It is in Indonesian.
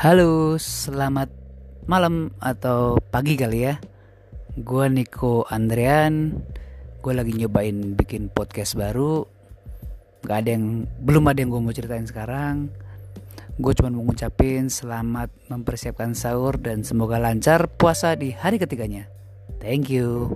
Halo, selamat malam atau pagi kali ya. Gue Niko Andrean. Gue lagi nyobain bikin podcast baru. Gak ada yang belum ada yang gue mau ceritain sekarang. Gue cuma mau ngucapin selamat mempersiapkan sahur dan semoga lancar puasa di hari ketiganya. Thank you.